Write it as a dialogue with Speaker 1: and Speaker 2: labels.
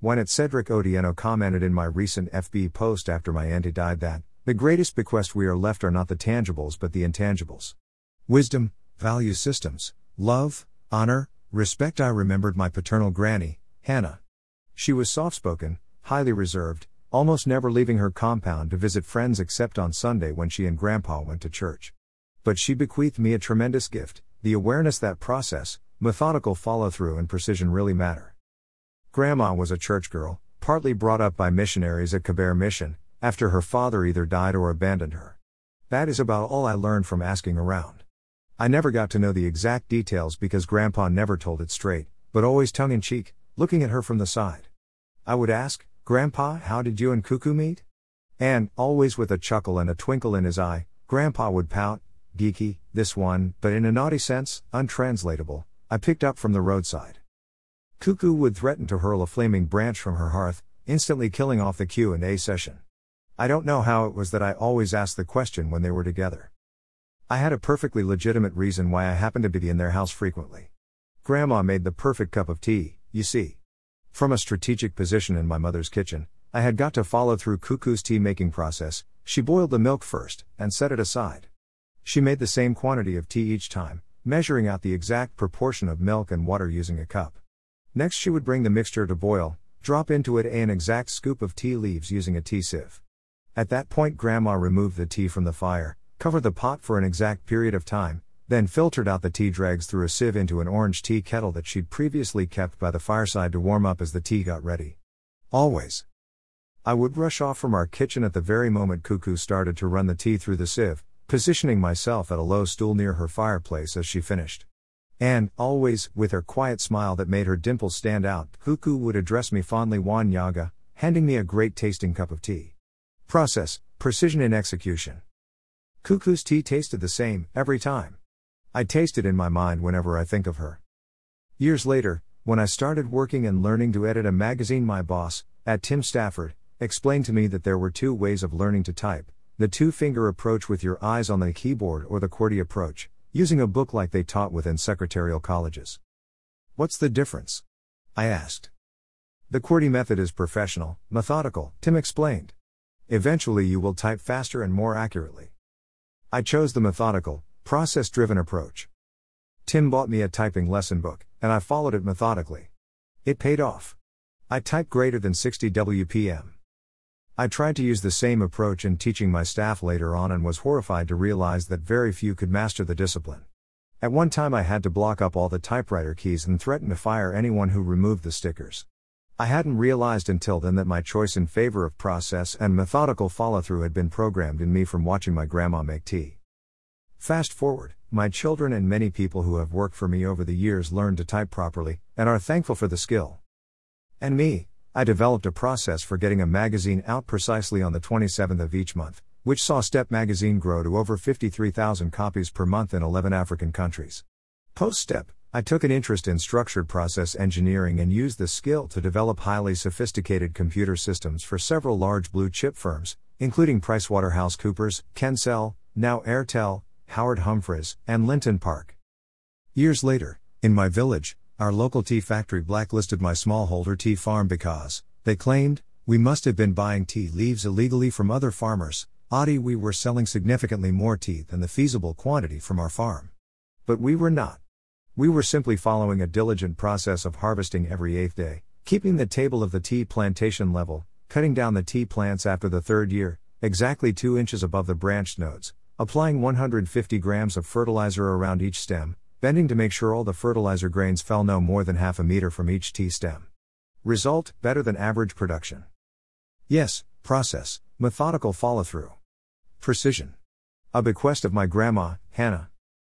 Speaker 1: When at Cedric Otieno commented in my recent FB post after my auntie died that, the greatest bequest we are left are not the tangibles but the intangibles. Wisdom, value systems, love, honor, respect. I remembered my paternal granny, Hannah. She was soft spoken, highly reserved, almost never leaving her compound to visit friends except on Sunday when she and Grandpa went to church. But she bequeathed me a tremendous gift the awareness that process, methodical follow through, and precision really matter. Grandma was a church girl, partly brought up by missionaries at Kabare Mission, after her father either died or abandoned her. That is about all I learned from asking around. I never got to know the exact details because Grandpa never told it straight, but always tongue in cheek, looking at her from the side. I would ask, Grandpa, how did you and Cuckoo meet? And, always with a chuckle and a twinkle in his eye, Grandpa would pout, geeky, this one, but in a naughty sense, untranslatable, I picked up from the roadside. Cuckoo would threaten to hurl a flaming branch from her hearth, instantly killing off the Q&A session. I don't know how it was that I always asked the question when they were together. I had a perfectly legitimate reason why I happened to be in their house frequently. Grandma made the perfect cup of tea, you see. From a strategic position in my mother's kitchen, I had got to follow through Cuckoo's tea making process. She boiled the milk first, and set it aside. She made the same quantity of tea each time, measuring out the exact proportion of milk and water using a cup. Next, she would bring the mixture to boil, drop into it an exact scoop of tea leaves using a tea sieve. At that point, Grandma removed the tea from the fire, covered the pot for an exact period of time, then filtered out the tea dregs through a sieve into an orange tea kettle that she'd previously kept by the fireside to warm up as the tea got ready. Always. I would rush off from our kitchen at the very moment Cuckoo started to run the tea through the sieve, positioning myself at a low stool near her fireplace as she finished. And, always, with her quiet smile that made her dimples stand out, Cuckoo would address me fondly Wan Yaga, handing me a great tasting cup of tea. Process, precision in execution. Cuckoo's tea tasted the same, every time. I taste it in my mind whenever I think of her. Years later, when I started working and learning to edit a magazine, my boss, at Tim Stafford, explained to me that there were two ways of learning to type the two finger approach with your eyes on the keyboard, or the QWERTY approach, using a book like they taught within secretarial colleges. What's the difference? I asked. The QWERTY method is professional, methodical, Tim explained. Eventually, you will type faster and more accurately. I chose the methodical, process driven approach. Tim bought me a typing lesson book, and I followed it methodically. It paid off. I typed greater than 60 WPM. I tried to use the same approach in teaching my staff later on and was horrified to realize that very few could master the discipline. At one time, I had to block up all the typewriter keys and threaten to fire anyone who removed the stickers. I hadn't realized until then that my choice in favor of process and methodical follow through had been programmed in me from watching my grandma make tea. Fast forward, my children and many people who have worked for me over the years learned to type properly and are thankful for the skill. And me, I developed a process for getting a magazine out precisely on the 27th of each month, which saw Step magazine grow to over 53,000 copies per month in 11 African countries. Post Step, I took an interest in structured process engineering and used the skill to develop highly sophisticated computer systems for several large blue chip firms, including PricewaterhouseCoopers, Kencell, now Airtel, Howard Humphreys, and Linton Park. Years later, in my village, our local tea factory blacklisted my smallholder tea farm because, they claimed, we must have been buying tea leaves illegally from other farmers, Adi we were selling significantly more tea than the feasible quantity from our farm. But we were not. We were simply following a diligent process of harvesting every eighth day, keeping the table of the tea plantation level, cutting down the tea plants after the third year, exactly 2 inches above the branched nodes, applying 150 grams of fertilizer around each stem, bending to make sure all the fertilizer grains fell no more than half a meter from each tea stem. Result better than average production. Yes, process, methodical follow through. Precision. A bequest of my grandma, Hannah.